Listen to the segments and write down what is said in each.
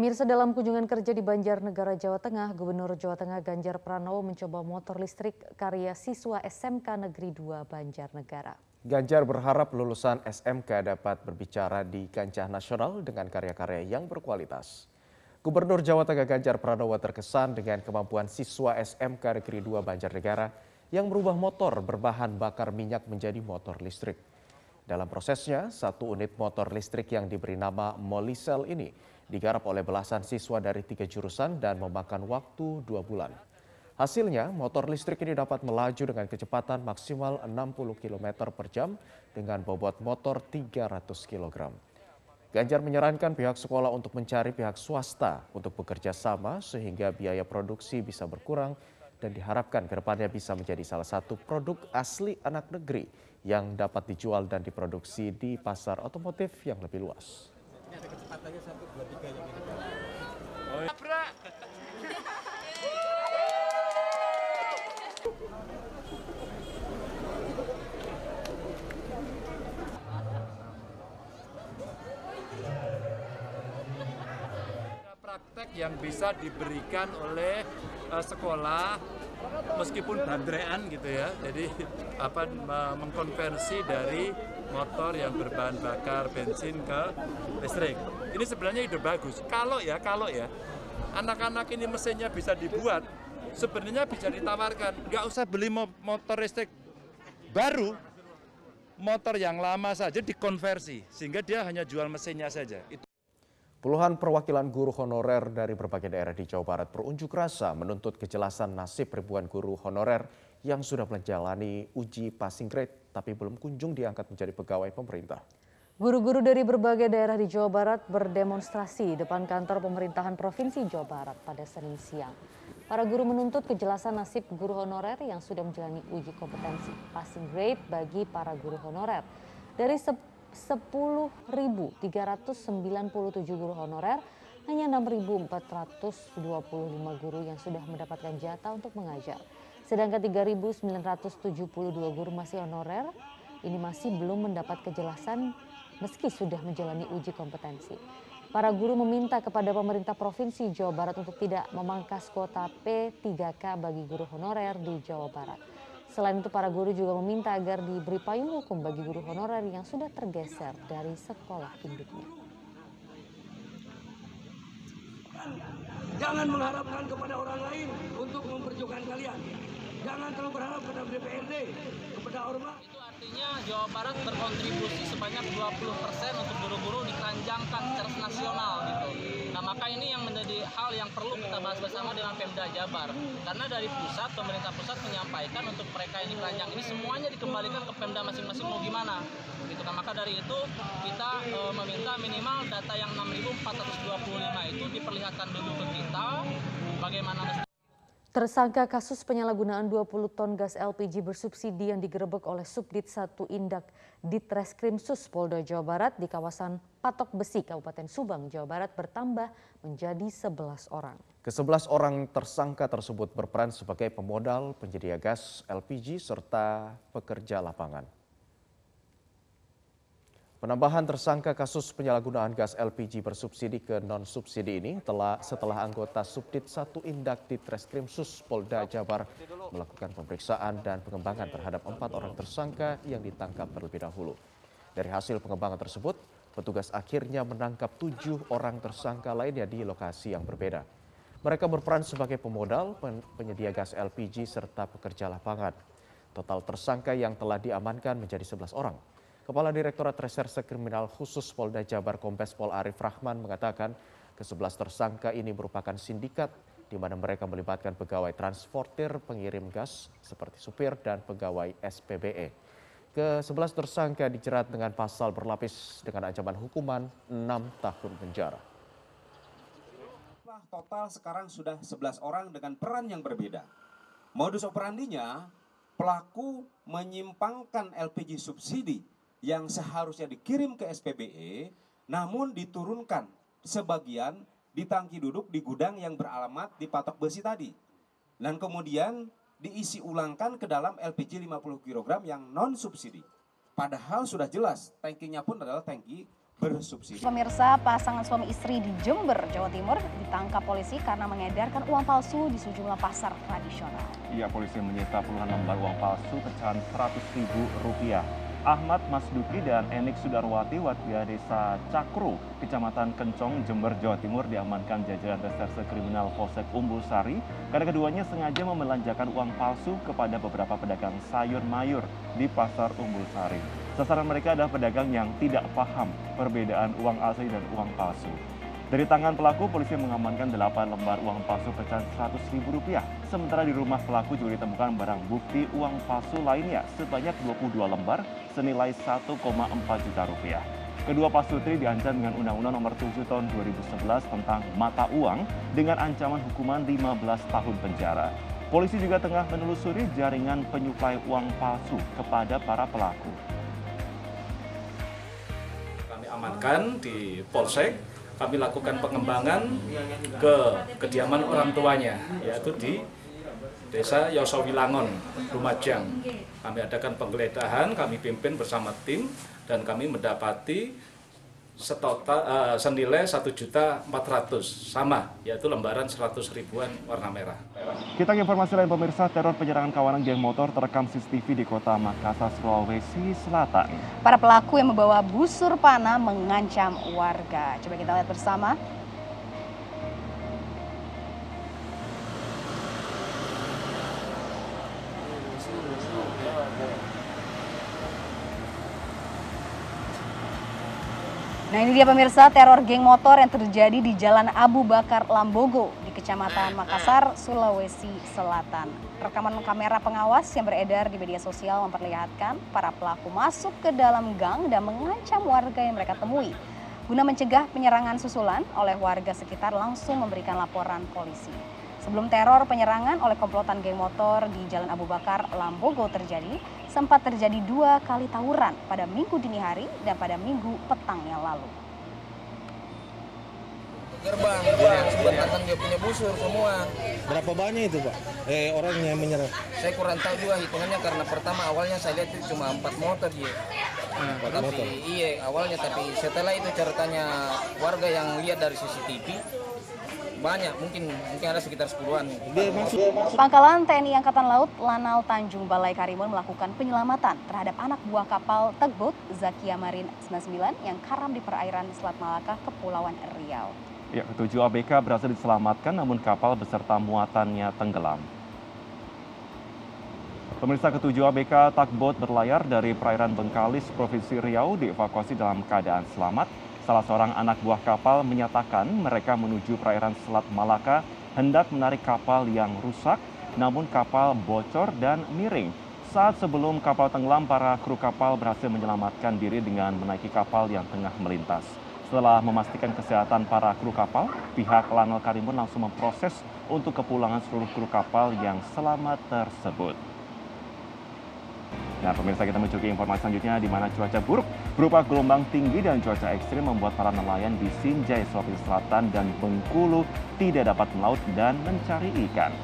Pemirsa dalam kunjungan kerja di Banjarnegara, Jawa Tengah, Gubernur Jawa Tengah Ganjar Pranowo mencoba motor listrik karya siswa SMK Negeri 2 Banjarnegara. Ganjar berharap lulusan SMK dapat berbicara di kancah nasional dengan karya-karya yang berkualitas. Gubernur Jawa Tengah Ganjar Pranowo terkesan dengan kemampuan siswa SMK Negeri 2 Banjarnegara yang merubah motor berbahan bakar minyak menjadi motor listrik. Dalam prosesnya, satu unit motor listrik yang diberi nama Molisel ini digarap oleh belasan siswa dari tiga jurusan dan memakan waktu dua bulan. Hasilnya, motor listrik ini dapat melaju dengan kecepatan maksimal 60 km per jam dengan bobot motor 300 kg. Ganjar menyarankan pihak sekolah untuk mencari pihak swasta untuk bekerja sama sehingga biaya produksi bisa berkurang dan diharapkan ke depannya bisa menjadi salah satu produk asli anak negeri yang dapat dijual dan diproduksi di pasar otomotif yang lebih luas. Ada kecepatannya satu dua tiga yang ini. Praktek yang bisa diberikan oleh uh, sekolah meskipun bandrean gitu ya jadi apa mengkonversi dari motor yang berbahan bakar bensin ke listrik. Ini sebenarnya ide bagus. Kalau ya, kalau ya, anak-anak ini mesinnya bisa dibuat, sebenarnya bisa ditawarkan. Nggak usah beli motor listrik baru, motor yang lama saja dikonversi, sehingga dia hanya jual mesinnya saja. Itu Puluhan perwakilan guru honorer dari berbagai daerah di Jawa Barat berunjuk rasa menuntut kejelasan nasib ribuan guru honorer yang sudah menjalani uji passing grade tapi belum kunjung diangkat menjadi pegawai pemerintah. Guru-guru dari berbagai daerah di Jawa Barat berdemonstrasi depan kantor pemerintahan Provinsi Jawa Barat pada Senin siang. Para guru menuntut kejelasan nasib guru honorer yang sudah menjalani uji kompetensi passing grade bagi para guru honorer. Dari 10.397 guru honorer, hanya 6.425 guru yang sudah mendapatkan jatah untuk mengajar. Sedangkan 3.972 guru masih honorer, ini masih belum mendapat kejelasan meski sudah menjalani uji kompetensi. Para guru meminta kepada pemerintah Provinsi Jawa Barat untuk tidak memangkas kuota P3K bagi guru honorer di Jawa Barat. Selain itu para guru juga meminta agar diberi payung hukum bagi guru honorer yang sudah tergeser dari sekolah induknya. Jangan mengharapkan kepada orang lain untuk memperjuangkan kalian. Jangan terlalu berharap kepada DPRD, kepada ormas. Itu artinya Jawa Barat berkontribusi sebanyak 20% untuk guru-guru dikeranjangkan secara nasional gitu. Maka ini yang menjadi hal yang perlu kita bahas bersama dengan Pemda Jabar. Karena dari pusat, pemerintah pusat menyampaikan untuk mereka yang dikeranjang ini semuanya dikembalikan ke Pemda masing-masing mau gimana. Gitu kan. Maka dari itu kita e, meminta minimal data yang 6.425 itu diperlihatkan dulu ke kita bagaimana Tersangka kasus penyalahgunaan 20 ton gas LPG bersubsidi yang digerebek oleh Subdit 1 Indak Ditreskrimsus Polda Jawa Barat di kawasan Patok Besi, Kabupaten Subang, Jawa Barat bertambah menjadi 11 orang. Kesebelas orang tersangka tersebut berperan sebagai pemodal, penyedia gas LPG, serta pekerja lapangan. Penambahan tersangka kasus penyalahgunaan gas LPG bersubsidi ke non-subsidi ini telah setelah anggota Subdit 1 Indak di Treskrimsus Polda Jabar melakukan pemeriksaan dan pengembangan terhadap empat orang tersangka yang ditangkap terlebih dahulu. Dari hasil pengembangan tersebut, petugas akhirnya menangkap tujuh orang tersangka lainnya di lokasi yang berbeda. Mereka berperan sebagai pemodal, penyedia gas LPG, serta pekerja lapangan. Total tersangka yang telah diamankan menjadi 11 orang. Kepala Direktorat Reserse Kriminal Khusus Polda Jabar Kombes Pol Arif Rahman mengatakan ke-11 tersangka ini merupakan sindikat di mana mereka melibatkan pegawai transportir pengirim gas seperti supir dan pegawai SPBE. Ke-11 tersangka dijerat dengan pasal berlapis dengan ancaman hukuman 6 tahun penjara. Total sekarang sudah 11 orang dengan peran yang berbeda. Modus operandinya, pelaku menyimpangkan LPG subsidi yang seharusnya dikirim ke SPBE namun diturunkan sebagian di tangki duduk di gudang yang beralamat di patok besi tadi. Dan kemudian diisi ulangkan ke dalam LPG 50 kg yang non subsidi. Padahal sudah jelas tangkinya pun adalah tangki bersubsidi. Pemirsa, pasangan suami istri di Jember, Jawa Timur ditangkap polisi karena mengedarkan uang palsu di sejumlah pasar tradisional. Iya, polisi menyita puluhan lembar uang palsu pecahan 100 ribu rupiah. Ahmad Masduki dan Enik Sudarwati warga desa Cakru, Kecamatan Kencong, Jember, Jawa Timur diamankan jajaran Reserse Kriminal Polsek Umbul Sari karena keduanya sengaja membelanjakan uang palsu kepada beberapa pedagang sayur mayur di Pasar Umbul Sari. Sasaran mereka adalah pedagang yang tidak paham perbedaan uang asli dan uang palsu. Dari tangan pelaku, polisi mengamankan 8 lembar uang palsu pecahan Rp100.000. Sementara di rumah pelaku juga ditemukan barang bukti uang palsu lainnya sebanyak 22 lembar senilai 1,4 juta rupiah. Kedua pasutri diancam dengan Undang-Undang Nomor 7 Tahun 2011 tentang mata uang dengan ancaman hukuman 15 tahun penjara. Polisi juga tengah menelusuri jaringan penyuplai uang palsu kepada para pelaku. Kami amankan di Polsek kami lakukan pengembangan ke kediaman orang tuanya, yaitu di Desa Yosowilangon, Lumajang. Kami adakan penggeledahan, kami pimpin bersama tim, dan kami mendapati setota, uh, senilai 1 juta 400 sama yaitu lembaran 100 ribuan warna merah. Kita ke informasi lain pemirsa, teror penyerangan kawanan geng motor terekam CCTV di kota Makassar, Sulawesi Selatan. Para pelaku yang membawa busur panah mengancam warga. Coba kita lihat bersama. Nah ini dia pemirsa teror geng motor yang terjadi di Jalan Abu Bakar Lambogo di Kecamatan Makassar, Sulawesi Selatan. Rekaman kamera pengawas yang beredar di media sosial memperlihatkan para pelaku masuk ke dalam gang dan mengancam warga yang mereka temui. Guna mencegah penyerangan susulan oleh warga sekitar langsung memberikan laporan polisi. Sebelum teror penyerangan oleh komplotan geng motor di Jalan Abu Bakar, Lambogo terjadi, sempat terjadi dua kali tawuran pada minggu dini hari dan pada minggu petang yang lalu. Gerbang, dia sebentar dia punya busur semua. Berapa banyak itu Pak? Eh orang yang menyerang? Saya kurang tahu juga hitungannya karena pertama awalnya saya lihat itu cuma empat motor dia. Hmm, empat tapi, motor. Iya awalnya tapi setelah itu ceritanya warga yang lihat dari CCTV banyak mungkin mungkin ada sekitar 10-an. Pangkalan TNI Angkatan Laut Lanal Tanjung Balai Karimun melakukan penyelamatan terhadap anak buah kapal tugboat Zakia Marin 99 yang karam di perairan Selat Malaka, Kepulauan Riau. Ya, ketujuh ABK berhasil diselamatkan namun kapal beserta muatannya tenggelam. Pemirsa ketujuh ABK tugboat berlayar dari perairan Bengkalis, Provinsi Riau dievakuasi dalam keadaan selamat Salah seorang anak buah kapal menyatakan mereka menuju perairan Selat Malaka hendak menarik kapal yang rusak, namun kapal bocor dan miring. Saat sebelum kapal tenggelam, para kru kapal berhasil menyelamatkan diri dengan menaiki kapal yang tengah melintas. Setelah memastikan kesehatan para kru kapal, pihak Lanal Karimun langsung memproses untuk kepulangan seluruh kru kapal yang selamat tersebut. Nah, pemirsa kita menuju informasi selanjutnya di mana cuaca buruk berupa gelombang tinggi dan cuaca ekstrim membuat para nelayan di Sinjai, Sulawesi Selatan dan Bengkulu tidak dapat melaut dan mencari ikan.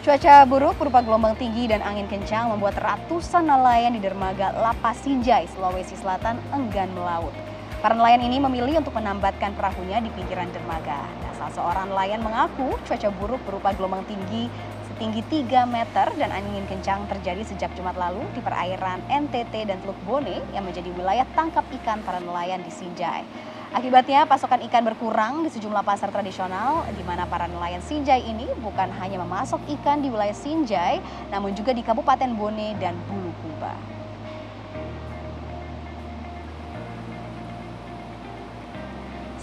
Cuaca buruk berupa gelombang tinggi dan angin kencang membuat ratusan nelayan di dermaga Lapas Sinjai, Sulawesi Selatan enggan melaut. Para nelayan ini memilih untuk menambatkan perahunya di pinggiran dermaga. Nah, salah seorang nelayan mengaku cuaca buruk berupa gelombang tinggi setinggi 3 meter dan angin kencang terjadi sejak Jumat lalu di perairan NTT dan Teluk Bone yang menjadi wilayah tangkap ikan para nelayan di Sinjai. Akibatnya pasokan ikan berkurang di sejumlah pasar tradisional di mana para nelayan Sinjai ini bukan hanya memasok ikan di wilayah Sinjai namun juga di Kabupaten Bone dan Bulukumba.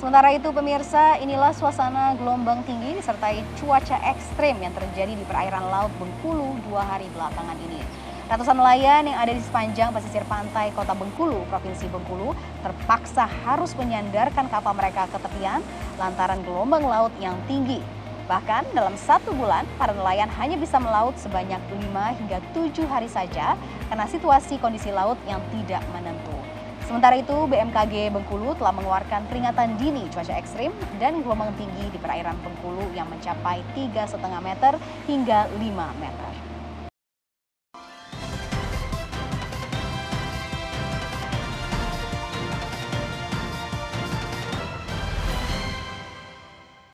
Sementara itu pemirsa, inilah suasana gelombang tinggi disertai cuaca ekstrim yang terjadi di perairan Laut Bengkulu dua hari belakangan ini. Ratusan nelayan yang ada di sepanjang pesisir pantai kota Bengkulu, Provinsi Bengkulu, terpaksa harus menyandarkan kapal mereka ke tepian lantaran gelombang laut yang tinggi. Bahkan dalam satu bulan, para nelayan hanya bisa melaut sebanyak 5 hingga 7 hari saja karena situasi kondisi laut yang tidak menentu. Sementara itu, BMKG Bengkulu telah mengeluarkan peringatan dini cuaca ekstrim dan gelombang tinggi di perairan Bengkulu yang mencapai 3,5 meter hingga 5 meter.